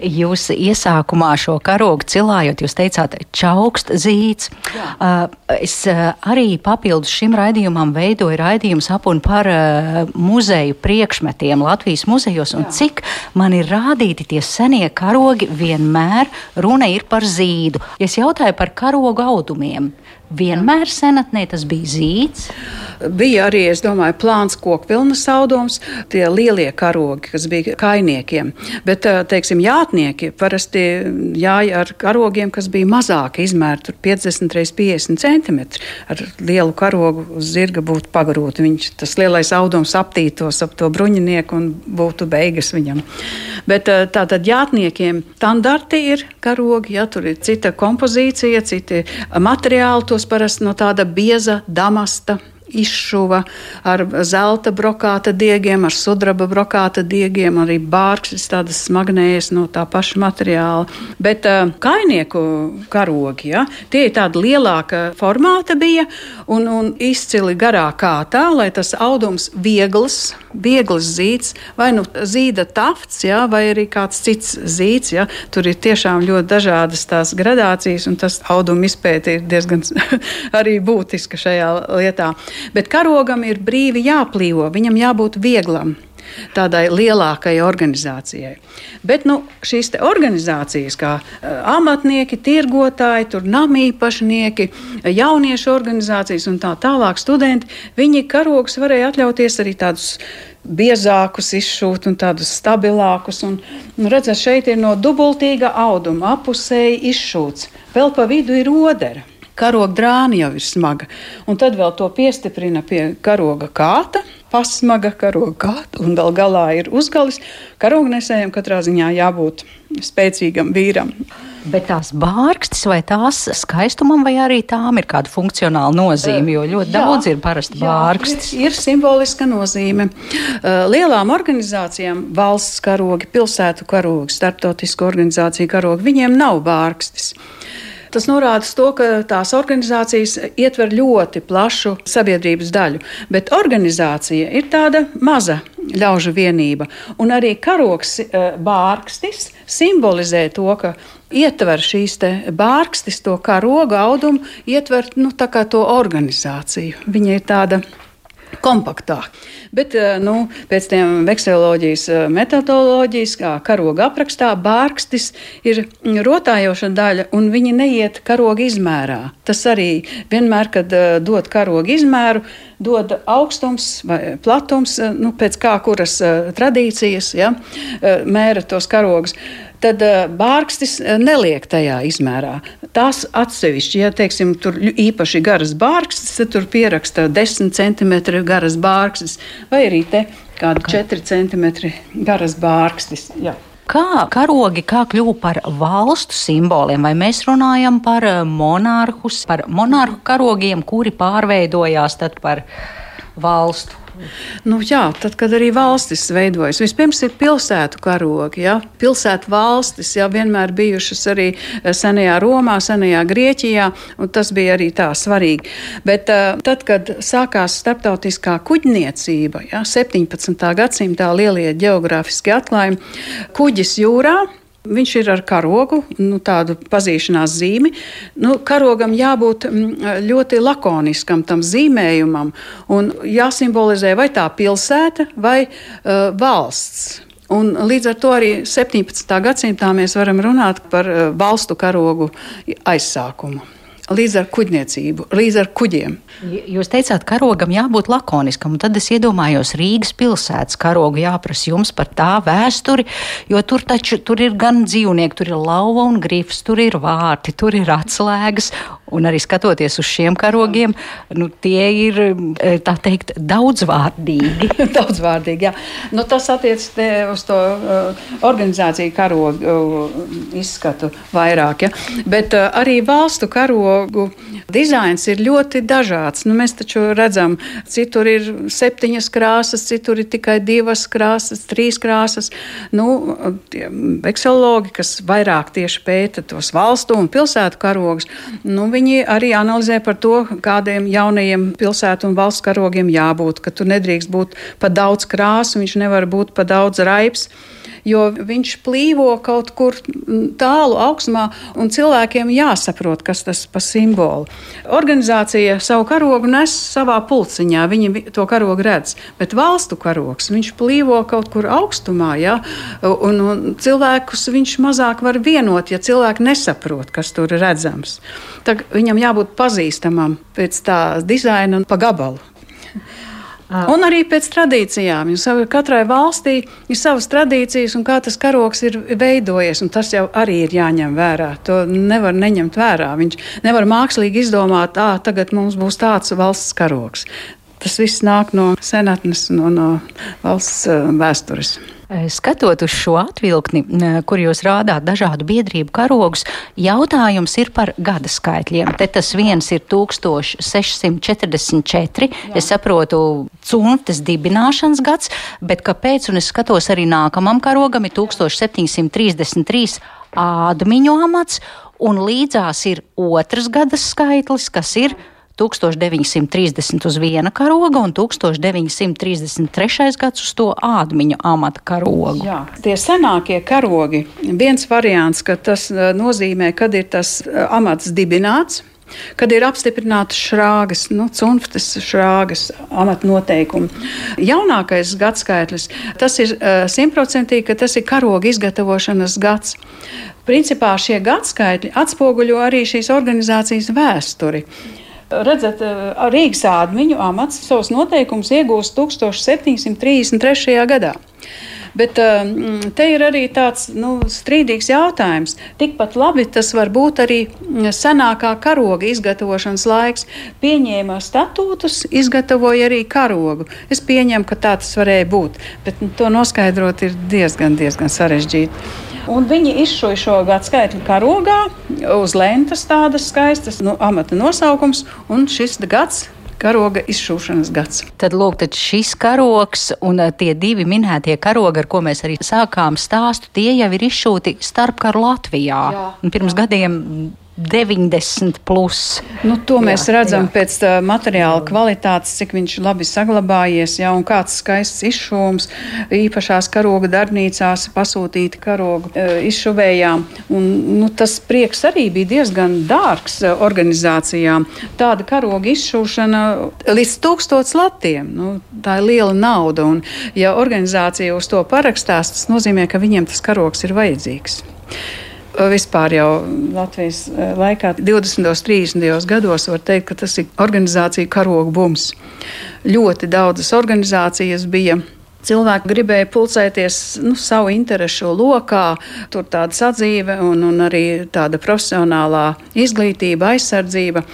Jūs iesākumā šo karogu cilājot, jūs teicāt, čaukst zīts. Uh, es uh, arī papildus šim raidījumam veidoju raidījumu sapuni par uh, muzeju priekšmetiem Latvijas muzejos, un Jā. cik man ir rādīti tie senie karogi, vienmēr runa ir par zīdu. Es jautāju par karogu audumiem, Vienmēr senatnē tas bija zīts. Bija arī, es domāju, plāns kokvilnas audums, tie lielie karogi, kas bija kainiekiem. Bet, teiksim, jātnieki parasti jāja ar karogiem, kas bija mazāki izmēri, tur 50 x 50 cm. Ar lielu karogu uz zirga būtu pagrūti. Viņš tas lielais audums aptītos ap to bruņinieku un būtu beigas viņam. Bet tātad jātniekiem standarti ir karogi, ja tur ir cita kompozīcija, citi materiāli, tos parasti no tāda bieza damasta izšuva ar zelta brokāta diegiem, ar sudraba brokāta diegiem, arī bārkšas tādas smagnējas no tā paša materiāla. Bet uh, kainieku karogi, ja, tie ir tādi lielāka formāta bija un, un izcili garā kātā, lai tas audums viegls, viegls zīts, vai nu zīda tafts, ja, vai arī kāds cits zīts. Ja. Tur ir tiešām ļoti dažādas tās gradācijas, un tas auduma izpēte ir diezgan *laughs* arī būtiska šajā lietā. Bet karogam ir brīvi jāplīvo, viņam jābūt vieglam tādai lielākai organizācijai. Bet nu, šīs organizācijas, kā uh, amatnieki, tirgotāji, tur namīpašnieki, jauniešu organizācijas un tā tālāk, studenti, viņi karogus varēja atļauties arī tādus biezākus izšūt un tādus stabilākus. Un, un redzat, šeit ir no dubultīga auduma apusēji izšūts. Vēl pa vidu ir odera karoga drāna jau ir smaga. Un tad vēl to piestiprina pie karoga kāta, pasmaga karoga kāta, un vēl galā ir uzgalis. Karognesējiem katrā ziņā jābūt spēcīgam vīram. Bet tās bārkstis vai tās skaistumam, vai arī tām ir kāda funkcionāla nozīme? Jo ļoti jā, daudz ir parasti jā, bārkstis. Ir, ir simboliska nozīme. Lielām organizācijām, valsts karogi, pilsētu karogi, starptautisku organizāciju karogi, viņiem nav bārkstis. Tas norāda to, ka tās organizācijas ietver ļoti plašu sabiedrības daļu, bet organizācija ir tāda maza ļaužu vienība. Un arī karoks eh, bārkstis simbolizē to, ka ietver šīs bārkstis, to karoga audumu, ietver nu, to organizāciju. Viņa ir tāda kompaktāk. Bet eh, nu, pēc tam vekseloloģijas eh, metodoloģijas, kā karoga aprakstā, bārkstis ir rotājoša daļa, un viņi neiet karoga izmērā. Tas arī vienmēr, kad eh, dod karoga izmēru, dod augstums vai platums, nu, pēc kā kuras tradīcijas ja, mēra tos karogus tad uh, bārkstis uh, neliek tajā izmērā. Tās atsevišķi, ja teiksim, tur īpaši garas bārkstis, tad tur pieraksta 10 cm garas bārkstis vai arī te kāda 4 cm garas bārkstis. Jā. Kā karogi kā kļuva par valstu simboliem, vai mēs runājam par uh, monarhus, par monarhu karogiem, kuri pārveidojās par valstu? Nu, jā, tad, kad arī valstis veidojas, vispirms ir pilsētu karogi. Ja? Pilsētu valstis jau vienmēr bijušas arī eh, senajā Romā, senajā Grieķijā, un tas bija arī tā svarīgi. Bet uh, tad, kad sākās starptautiskā kuģniecība, ja? 17. gadsimtā lielie geogrāfiskie atklājumi, kuģis jūrā Viņš ir ar karogu, nu, tādu pazīšanās zīmi. Nu, karogam jābūt mm, ļoti lakoniskam tam zīmējumam un jāsimbolizē vai tā pilsēta vai uh, valsts. Un līdz ar to arī 17. gadsimtā mēs varam runāt par uh, valstu karogu aizsākumu līdz ar kuģniecību, līdz ar kuģiem. Jūs teicāt, ka karogam jābūt lakoniskam, un tad es iedomājos Rīgas pilsētas karogu jāprasa jums par tā vēsturi, jo tur taču tur ir gan dzīvnieki, tur ir lauva un grifs, tur ir vārti, tur ir atslēgas, un arī skatoties uz šiem karogiem, nu, tie ir, e, tā teikt, daudzvārdīgi. *laughs* daudzvārdīgi, jā. Nu, tas attiec uz to uh, organizāciju karogu uh, izskatu vairāk, ja. Bet uh, arī valstu karogu karogu dizains ir ļoti dažāds. Nu, mēs taču redzam, citur ir septiņas krāsas, citur ir tikai divas krāsas, trīs krāsas. Nu, Veksologi, kas vairāk tieši pēta tos valstu un pilsētu karogus, nu, viņi arī analizē par to, kādiem jaunajiem pilsētu un valsts karogiem jābūt, ka tur nedrīkst būt pa daudz krāsu, viņš nevar būt pa daudz raips jo viņš plīvo kaut kur tālu augstumā, un cilvēkiem jāsaprot, kas tas pa simbolu. Organizācija savu karogu nes savā pulciņā, viņi to karogu redz, bet valstu karogs, viņš plīvo kaut kur augstumā, ja? un, un cilvēkus viņš mazāk var vienot, ja cilvēki nesaprot, kas tur ir redzams. Tad viņam jābūt pazīstamam pēc tā dizaina un pa gabalu. Ah. Un arī pēc tradīcijām. Katrai valstī ir savas tradīcijas, un kā tas karoks ir veidojies. Tas jau arī ir jāņem vērā. To nevar neņemt vērā. Viņš nevar mākslīgi izdomāt, ka tagad mums būs tāds valsts karoks. Tas viss nāk no senatnes, no, no valsts vēstures. Eh, skatot uz šo atvilkni, eh, kur jūs rādāt dažādu biedrību karogus, jautājums ir par gada skaitļiem. Te tas viens ir 1644. Jā. Es saprotu, cunftes dibināšanas gads, bet kāpēc, un es skatos arī nākamam karogam, ir 1733 ādmiņu amats, un līdzās ir otrs gada skaitlis, kas ir 1930 uz viena karoga un 1933. gads uz to ādmiņu amata karogu. Jā, tie senākie karogi, viens variants, ka tas eh, nozīmē, kad ir tas eh, amats dibināts. Kad ir apstiprinātas šrāgas, nu, cunftes šrāgas amatnoteikumi. Jaunākais gadskaitlis, tas ir eh, simtprocentīgi, ka tas ir karoga izgatavošanas gads. Principā šie gadskaitļi atspoguļo arī šīs organizācijas vēsturi. Redzat, eh, Rīgas ādmiņu amats savus noteikumus iegūst 1733. gadā. Bet eh, te ir arī tāds nu, strīdīgs jautājums. Tikpat labi tas var būt arī senākā karoga izgatavošanas laiks. Pieņēma statūtus, izgatavoja arī karogu. Es pieņemu, ka tā tas varēja būt, bet nu, to noskaidrot ir diezgan, diezgan sarežģīti. Un viņi izšuja šo gadu skaitli karogā, uz lentas tādas skaistas, nu, amata nosaukums, un šis gads karoga izšūšanas gads. Tad, lūk, tad šis karogs un eh, tie divi minētie karogi, ar ko mēs arī sākām stāstu, tie jau ir izšūti starpkaru Latvijā. Jā, pirms jā. gadiem 90 plus. Nu, to jā, mēs redzam jā. pēc tā materiāla kvalitātes, cik viņš labi saglabājies, ja, un kāds skaists izšūms īpašās karoga darbnīcās pasūtīti karogu e, izšuvējām. Un, nu, tas prieks arī bija diezgan dārgs e, organizācijām. Tāda karoga izšūšana līdz tūkstots latiem, nu, tā ir liela nauda, un ja organizācija uz to parakstās, tas nozīmē, ka viņiem tas karogs ir vajadzīgs vispār jau Latvijas eh, laikā, 20. un 30. gados, var teikt, ka tas ir organizācija karogu bums. Ļoti daudzas organizācijas bija. Cilvēki gribēja pulcēties nu, savu interesu lokā, tur tāda sadzīve un, un arī tāda profesionālā izglītība, aizsardzība.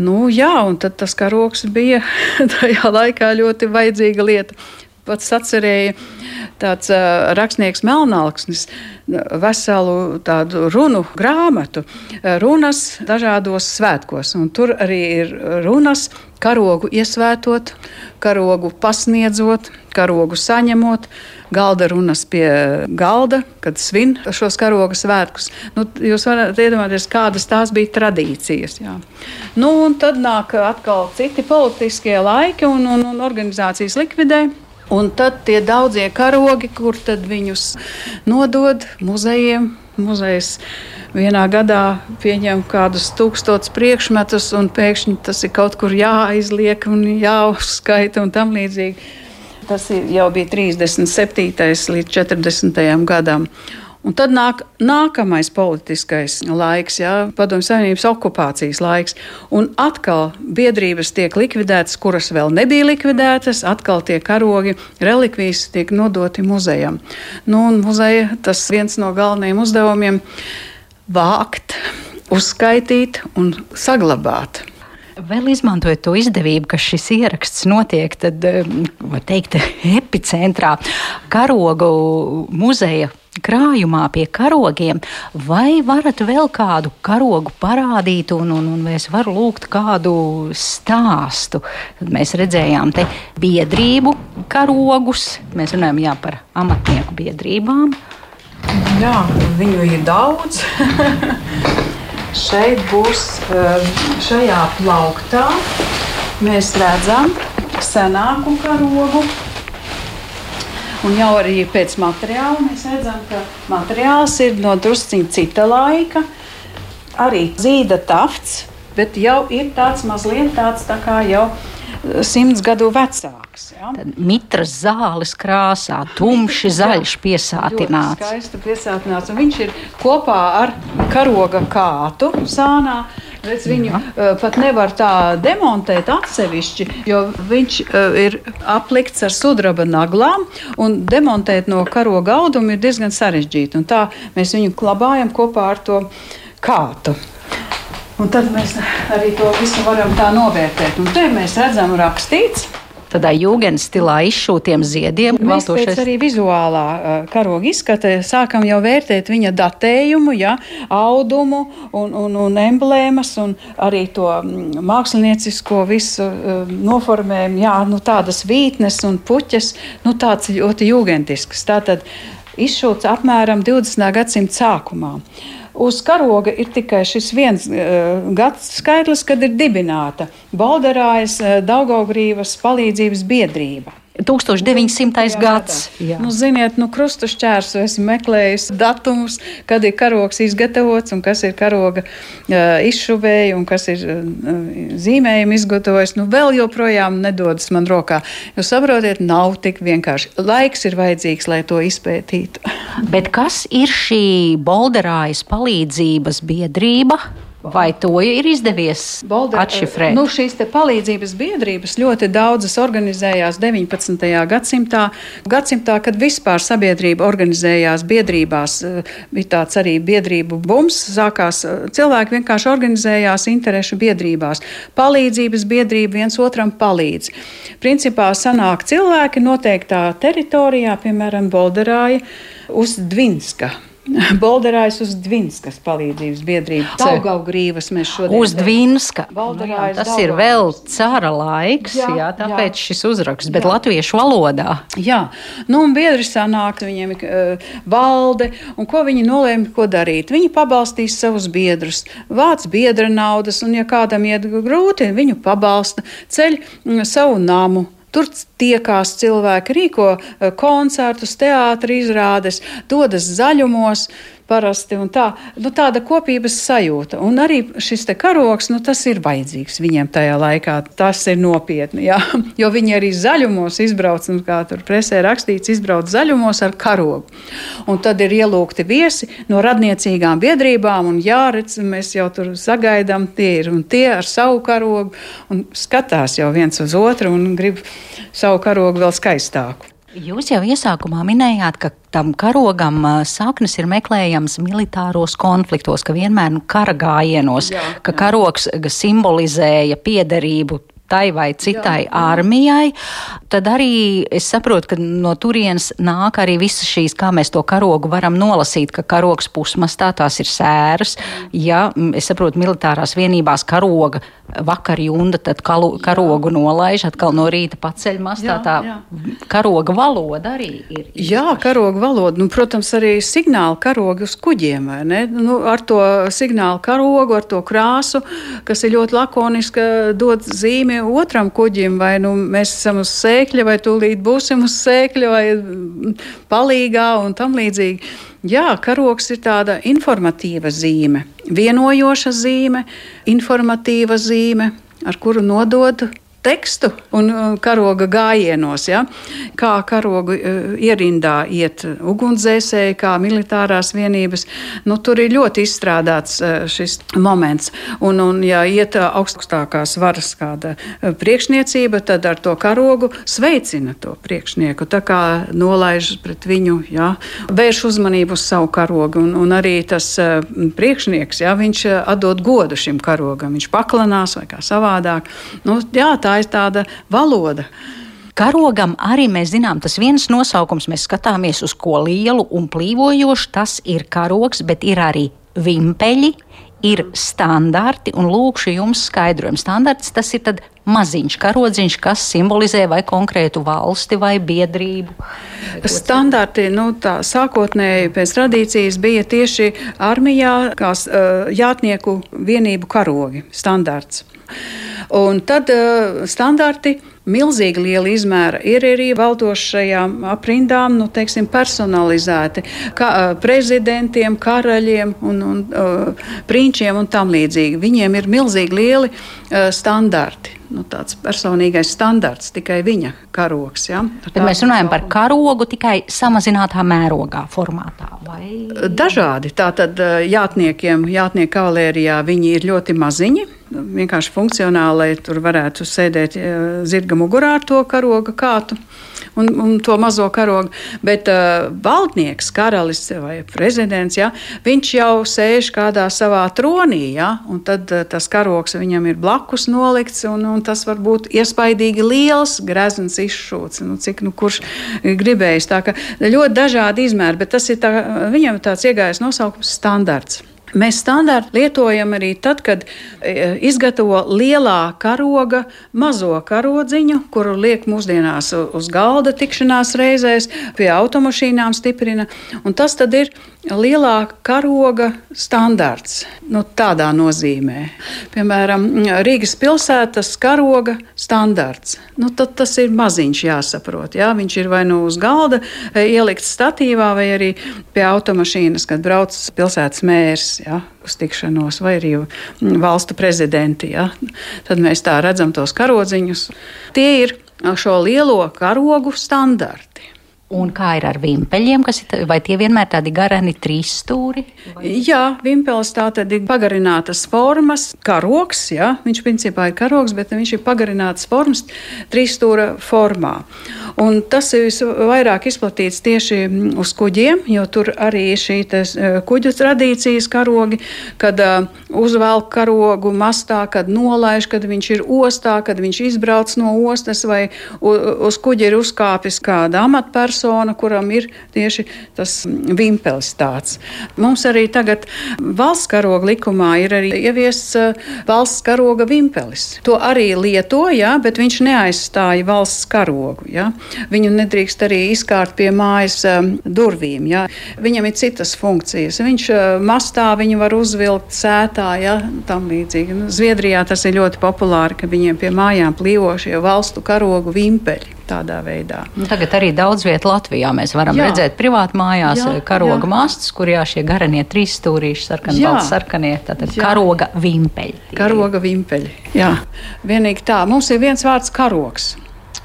Nu, jā, un tas karoks bija *laughs* tajā laikā ļoti vajadzīga lieta. Pats atcerēja tāds uh, rakstnieks Melnāksnis veselu tādu runu grāmatu, runas dažādos svētkos. Tur arī ir runas, karogu iesvētot, karogu pasniedzot, karogu saņemot, galda runas pie galda, kad svin šos karogu svētkus. Nu, jūs varat iedomāties, kādas tās bija tradīcijas. Jā. Nu, tad nāk atkal citi politiskie laiki un, un, un organizācijas likvidē. Un tad tie daudzie karogi, kur tad viņus nodod muzejiem, muzejs vienā gadā pieņem kādus tūkstotus priekšmetus, un pēkšņi tas ir kaut kur jāizliek un jāuzskaita un tam līdzīgi. Tas jau bija 37. līdz 40. gadam. Un tad nāk nākamais politiskais laiks, jā, padomju savienības okupācijas laiks. Un atkal biedrības tiek likvidētas, kuras vēl nebija likvidētas, atkal tie karogi, relikvijas tiek nodoti muzejam. Nu, muzeja tas viens no galvenajiem uzdevumiem - vākt, uzskaitīt un saglabāt. Vēl izmantojot to izdevību, ka šis ieraksts notiek, tad, var teikt, epicentrā karogu muzeja krājumā pie karogiem, vai varat vēl kādu karogu parādīt, un, un, un es varu lūgt kādu stāstu. Mēs redzējām te biedrību karogus, mēs runājam jā, par amatnieku biedrībām. Jā, viņu ir daudz. *laughs* Šeit būs eh, šajā plauktā. Mēs redzam senāku karogu, Un jau arī pēc materiāla mēs redzam, ka materiāls ir no drusciņa cita laika. Arī zīda tafts, bet jau ir tāds mazliet tāds tā kā jau simts gadu vecāks. Ja? Tad mitras zāles krāsā, tumši *laughs* zaļš piesātināts. Skaisti piesātināts. Un viņš ir kopā ar karoga kātu sānā. Redz, viņu uh, pat nevar tā demontēt atsevišķi, jo viņš uh, ir aplikts ar sudraba naglām, demontēt no karoga auduma ir diezgan sarežģīti. Tā mēs viņu glabājam kopā ar to kātu. Un tad mēs arī to visu varam tā novērtēt. Un te mēs redzam rakstīts. Tādā jūgens stilā izšūtiem ziediem. Mēs pēc arī vizuālā karoga izskata sākam jau vērtēt viņa datējumu, ja, audumu un, un, un emblēmas un arī to māksliniecisko visu noformējumu, jā, nu tādas vītnes un puķes, nu tāds ļoti jūgentisks. Tātad izšūts apmēram 20. gadsimta sākumā. Uh, Uz karoga ir tikai šis viens uh, gads skaitlis, kad ir dibināta Balderājas uh, Daugaugrības palīdzības biedrība. 1900. Jā, gads. Jā. Nu, ziniet, nu, krustušķērs esmu meklējis datumus, kad ir karogs izgatavots un kas ir karoga uh, izšuvēja un kas ir uh, zīmējumi izgatavojis. Nu, vēl joprojām nedodas man rokā. Jūs saprotiet, nav tik vienkārši. Laiks ir vajadzīgs, lai to izpētītu. Bet kas ir šī Bolderājas palīdzības biedrība? Vai to ir izdevies Bolder, atšifrēt? Nu, šīs palīdzības biedrības ļoti daudzas organizējās 19. gadsimtā, gadsimtā, kad vispār sabiedrība organizējās biedrībās. Eh, bija tāds arī biedrību bums, sākās eh, cilvēki vienkārši organizējās interešu biedrībās. Palīdzības biedrība viens otram palīdz. Principā sanāk cilvēki noteiktā teritorijā, piemēram, Bolderāja uz Dvinska. Bolderājas uz Dvinskas palīdzības biedrību. Daugaugrīvas mēs šodien. Uz Dvinska. Nu, jā, tas ir vēl cara laiks, jā, jā tāpēc jā. šis uzraksts, bet jā. latviešu valodā. Jā, nu un biedri sanāk, viņiem ir uh, valde, un ko viņi nolēma, ko darīt. Viņi pabalstīs savus biedrus, vāc biedra naudas, un ja kādam iet grūti, viņu pabalsta, ceļ mm, savu namu Tur tiekās cilvēki, rīko eh, koncertus, teātris izrādes, dodas zaļumos parasti. Tā, nu, tāda kopības sajūta. Un arī šis karoks, nu, tas ir vajadzīgs viņiem tajā laikā. Tas ir nopietni, jā. *laughs* jo viņi arī zaļumos izbrauc, nu, kā tur presē rakstīts, izbrauc zaļumos ar karogu. Un tad ir ielūgti viesi no radniecīgām biedrībām, un jāredz, mēs jau tur sagaidām, tie ir un tie ar savu karogu, un skatās jau viens uz otru un grib savu karogu vēl skaistāku. Jūs jau iesākumā minējāt, ka tam karogam saknes ir meklējams militāros konfliktos, ka vienmēr nu, kara gājienos, jā, ka jā. karogs simbolizēja piederību tai vai citai jā, jā. armijai, tad arī es saprotu, ka no turienes nāk arī visas šīs, kā mēs to karogu varam nolasīt, ka karogs pusmastā tās ir sēras. Ja es saprotu, militārās vienībās karoga vakar junda, tad kalu, karogu nolaiž, atkal no rīta paceļ mastā. Jā, tā jā. karoga valoda arī ir. Īpaši. Jā, karoga valoda. Nu, protams, arī signāla karogi uz kuģiem. Nu, ar to signālu karogu, ar to krāsu, kas ir ļoti lakoniska, dod zīmi otram kuģim, vai nu, mēs esam uz sēkļa, vai tūlīt būsim uz sēkļa, vai palīgā un tam līdzīgi. Jā, karoks ir tāda informatīva zīme, vienojoša zīme, informatīva zīme, ar kuru nodod tekstu un uh, karoga gājienos. Ja? Kā karogu uh, ierindā iet ugunsdzēsēji, kā militārās vienības. Nu, tur ir ļoti izstrādāts uh, šis moments. Un, un ja iet augstākās varas kāda priekšniecība, tad ar to karogu sveicina to priekšnieku. Tā kā nolaiž pret viņu, ja? vērš uzmanību uz savu karogu. Un, un arī tas priekšnieks, ja? viņš atdod godu šim karogam. Viņš paklanās vai kā savādāk. Nu, jā, tā tā ir tāda valoda. Karogam arī mēs zinām, tas viens nosaukums, mēs skatāmies uz ko lielu un plīvojošu, tas ir karogs, bet ir arī vimpeļi, ir standarti, un lūkšu jums skaidrojumu. Standarts tas ir maziņš karodziņš, kas simbolizē vai konkrētu valsti vai biedrību. Standarti, nu tā sākotnēji pēc tradīcijas bija tieši armijā kā uh, jātnieku vienību karogi standarts. Un tad uh, standarti milzīgi liela izmēra ir arī valdošajām aprindām, nu, teiksim, personalizēti kā, prezidentiem, karaļiem un, un uh, prinčiem un tam līdzīgi. Viņiem ir milzīgi lieli uh, standarti. Nu, tāds personīgais standarts, tikai viņa karoks. Ja? Bet mēs runājam par karogu tikai samazinātā mērogā, formātā. Vai? Dažādi. Tātad jātniekiem, jātnieku kavalērijā viņi ir ļoti maziņi vienkārši funkcionāli, tur varētu sēdēt zirga mugurā ar to karoga kātu un, un to mazo karogu. Bet uh, valdnieks, karalis vai prezidents, ja, viņš jau sēž kādā savā tronī, ja, un tad uh, tas karogs viņam ir blakus nolikts, un, un tas var būt iespaidīgi liels, grezns izšūts, nu, cik nu kurš gribējis. Tā kā ļoti dažādi izmēri, bet tas ir tā, viņam tāds iegājis nosaukums standarts. Mēs standarti lietojam arī tad, kad e, izgatavo lielā karoga mazo karodziņu, kuru liek mūsdienās uz galda tikšanās reizēs, pie automašīnām stiprina. Un tas tad ir lielā karoga standarts. Nu, tādā nozīmē. Piemēram, Rīgas pilsētas karoga standarts. Nu, tas ir maziņš jāsaprot. Jā? Viņš ir vai nu uz galda e, ielikts statīvā, vai arī pie automašīnas, kad brauc pilsētas mērs ja? uz tikšanos, vai arī valstu prezidenti. Ja? Tad mēs tā redzam tos karodziņus. Tie ir šo lielo karogu standarti. Un kā ir ar vimpeļiem, kas ir, vai tie vienmēr tādi garani trīs stūri? Vai? Jā, vimpelis tā tad ir pagarinātas formas, karoks, jā, viņš principā ir karoks, bet viņš ir pagarinātas formas trīs stūra formā. Un tas ir visvairāk izplatīts tieši uz kuģiem, jo tur arī šī e, kuģu tradīcijas karogi, kad uh, uzvelk karogu mastā, kad nolaiž, kad viņš ir ostā, kad viņš izbrauc no ostas vai uz kuģa ir uzkāpis kāda amatpersona persona, kuram ir tieši tas vimpelis tāds. Mums arī tagad valsts karoga likumā ir arī ieviests uh, valsts karoga vimpelis. To arī lieto, jā, bet viņš neaizstāja valsts karogu. Jā. Viņu nedrīkst arī izkārt pie mājas um, durvīm. Jā. Viņam ir citas funkcijas. Viņš uh, mastā viņu var uzvilkt sētā, jā, tam līdzīgi. Nu, Zviedrijā tas ir ļoti populāri, ka viņiem pie mājām plīvošie valstu karogu vimpeļi tādā veidā. Nu, tagad arī daudz vietu Latvijā mēs varam jā. redzēt privāti mājās jā, karoga jā. mastas, kur jā, šie garanie trīs stūrīši, sarkani, balts, sarkanie, tātad jā. karoga vimpeļi. Karoga vimpeļi, jā. Vienīgi tā, mums ir viens vārds karogs.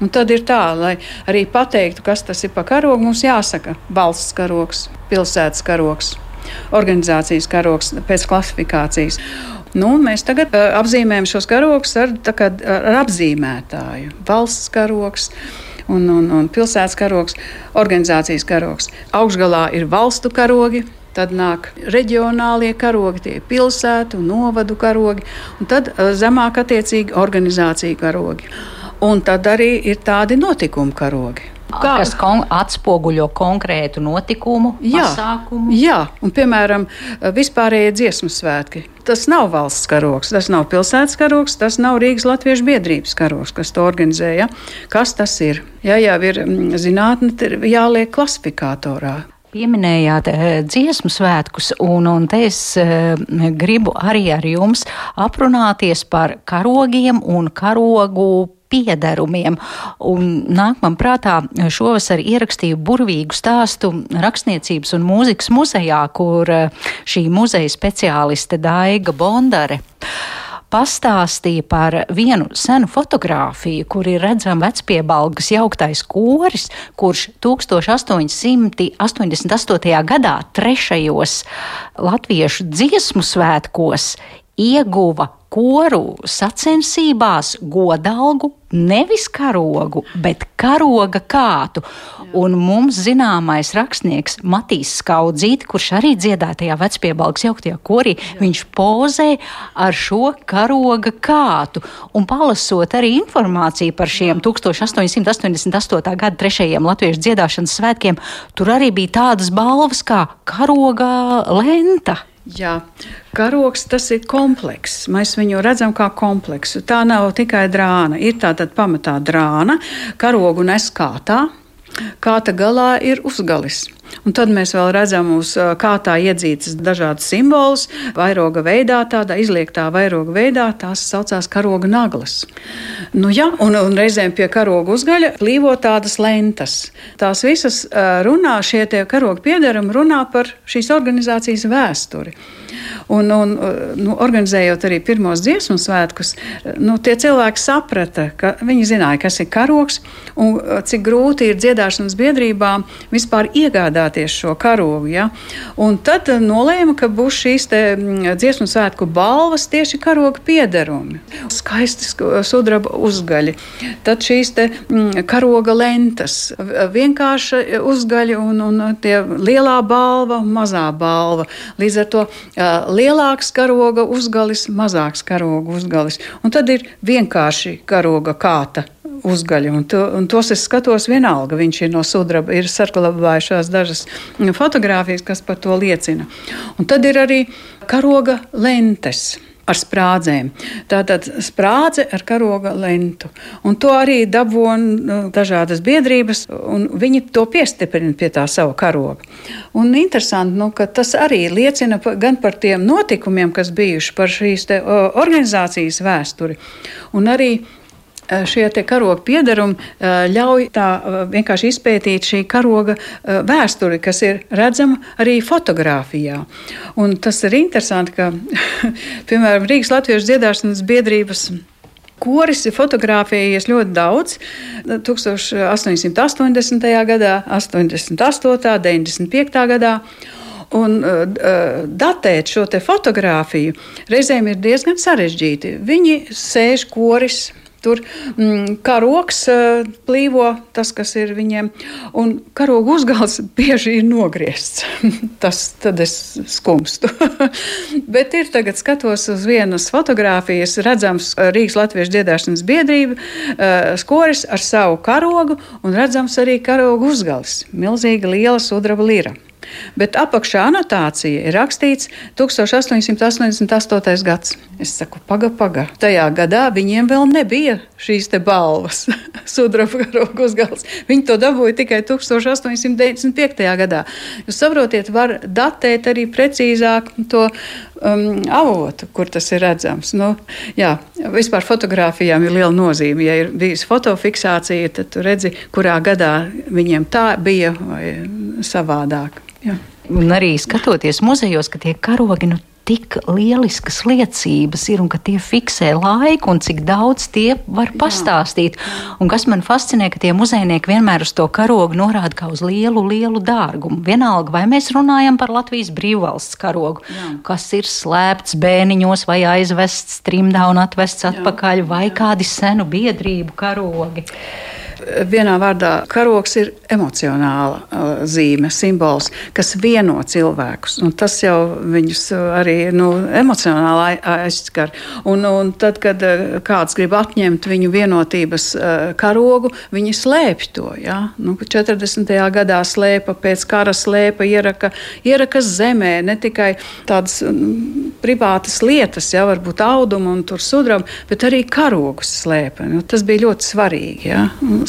Un tad ir tā, lai arī pateiktu, kas tas ir par karogu, mums jāsaka valsts karogs, pilsētas karogs, organizācijas karogs pēc klasifikācijas. Nu, mēs tagad uh, apzīmējam šos karogus ar, kā, ar apzīmētāju. Valsts karogs. Un, un, un pilsētas karogs, organizācijas karogs. Augšgalā ir valstu karogi, Tad nāk reģionālie karogi, tie ir pilsētu, novadu karogi, un tad uh, zemāk attiecīgi organizāciju karogi. Un tad arī ir tādi notikumu karogi. Kā? kas kon atspoguļo konkrētu notikumu, jā, pasākumu. Jā, un piemēram, vispārējie dziesmu svētki. Tas nav valsts karoks, tas nav pilsētas karoks, tas nav Rīgas Latviešu biedrības karoks, kas to organizēja. Kas tas ir? Jā, jau ir mm, zinātne, jāliek klasifikatorā pieminējāt eh, dziesmu svētkus, un, un te es eh, gribu arī ar jums aprunāties par karogiem un karogu piederumiem. Un nāk man prātā šovasar ierakstīju burvīgu stāstu rakstniecības un mūzikas muzejā, kur eh, šī muzeja speciāliste Daiga Bondare pastāstīja par vienu senu fotografiju, kur ir redzama vecpiebalgas jauktais koris, kurš 1888. gadā trešajos latviešu dziesmu svētkos ieguva koru sacensībās godalgu, nevis karogu, bet karoga kātu. Un mums zināmais rakstnieks Matīs Skaudzīti, kurš arī dziedāja tajā vecpiebalgs jauktajā korī, Jā. viņš pozē ar šo karoga kātu. Un palasot arī informāciju par šiem 1888. gada trešajiem latviešu dziedāšanas svētkiem, tur arī bija tādas balvas kā karoga lenta. Jā, karoks tas ir komplekss. Mēs viņu redzam kā kompleksu. Tā nav tikai drāna. Ir tātad pamatā drāna, karogu nes kātā. Kāta galā ir uzgalis. Un tad mēs vēl redzam uz kātā iedzītas dažādas simbolus, vairoga veidā, tādā izliektā vairoga veidā, tās saucās karoga naglas. Nu, ja, un, un reizēm pie karoga uzgaļa plīvo tādas lentas. Tās visas runā, šie karoga piedarumi runā par šīs organizācijas vēsturi. Un, un nu, organizējot arī pirmos dziesmu svētkus, nu, tie cilvēki saprata, ka viņi zināja, kas ir karoks un cik grūti ir dziedāšanas biedrībām vispār iegādāties šo karogu. Ja? Un tad nolēma, ka būs šīs dziesmu svētku balvas tieši karoga piederumi. Skaisti sudraba uzgaļi, tad šīs te, karoga lentas, vienkārša uzgaļi un, un tie lielā balva, mazā balva. Līdz ar to lielāks karoga uzgalis, mazāks karoga uzgalis. Un tad ir vienkārši karoga kāta uzgaļa. Un, to, un tos es skatos vienalga. Viņš ir no sudraba, ir sarglabājušās dažas fotogrāfijas, kas par to liecina. Un tad ir arī karoga lentes ar sprādzēm. Tātad sprādze ar karoga lentu. Un to arī dabūna nu, dažādas biedrības, un viņi to piestiprina pie tā sava karoga. Un interesanti, nu, ka tas arī liecina gan par tiem notikumiem, kas bijuši par šīs organizācijas vēsturi, un arī šie karoga piedarumi eh, ļauj tā eh, vienkārši izpētīt šī karoga vēsturi, kas ir redzama arī fotografijā. Un tas ir interesanti, ka, *laughs* piemēram, Rīgas Latviešu dziedāšanas biedrības. Koris ir fotografējies ļoti daudz. 1880. gadā, 88. 95. gadā. Un uh, datēt šo fotografiju reizēm ir diezgan sarežģīti. Viņi sēž koris Tur mm, karoks plīvo tas, kas ir viņiem, un karoga uzgals *laughs* bieži ir nogriezts. *laughs* tas tad es skumstu. *laughs* Bet ir tagad skatos uz vienas fotogrāfijas, redzams Rīgas Latviešu dziedāšanas biedrība, uh, skoris ar savu karogu, un redzams arī karoga uzgals. Milzīga liela sudraba lira. Bet apakšā anotācija ir rakstīts 1888. gads. Es saku, paga, paga. Tajā gadā viņiem vēl nebija šīs te balvas, *laughs* sudraba karoga uzgals. Viņi to dabūja tikai 1895. gadā. Jūs saprotiet, var datēt arī precīzāk to um, avotu, kur tas ir redzams. Nu, jā, vispār fotografijām ir liela nozīme. Ja ir bijusi fotofiksācija, tad tu redzi, kurā gadā viņiem tā bija vai savādāk. Jā. Un arī skatoties muzejos, ka tie karogi nu, tik lieliskas liecības ir un ka tie fiksē laiku un cik daudz tie var pastāstīt. Un kas man fascinē, ka tie muzejnieki vienmēr uz to karogu norāda kā uz lielu, lielu dārgumu. Vienalga, vai mēs runājam par Latvijas brīvvalsts karogu, Jā. kas ir slēpts bēniņos vai aizvests trimdā un atvests atpakaļ, Jā. vai kādi senu biedrību karogi vienā vārdā karoks ir emocionāla uh, zīme, simbols, kas vieno cilvēkus. Tas jau viņus arī nu, emocionāli aizskar. Un, un tad, kad uh, kāds grib atņemt viņu vienotības uh, karogu, viņi slēpj to. Ja? Nu, 40. gadā slēpa, pēc kara slēpa, ieraka, ieraka zemē ne tikai tādas um, privātas lietas, ja, varbūt audumu un sudraba, bet arī karogus slēpa. Nu, tas bija ļoti svarīgi. Ja?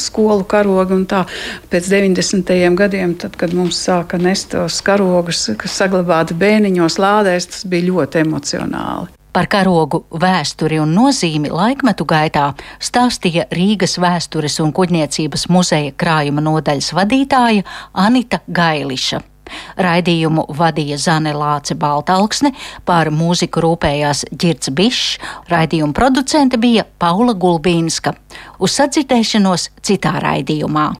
Skolu karogi un tā. Pēc 90. gadiem, tad, kad mums sāka nest tos karogus, kas saglabāti bēniņos, lādēs, tas bija ļoti emocionāli. Par karogu vēsturi un nozīmi laikmetu gaitā stāstīja Rīgas vēstures un kuģniecības muzeja krājuma nodaļas vadītāja Anita Gailiša. Raidījumu vadīja Zane Lāce Baltalksne, par mūziku rūpējās Girts Bišs, raidījuma producente bija Paula Gulbīnska. Uz sadzirdēšanos citā raidījumā.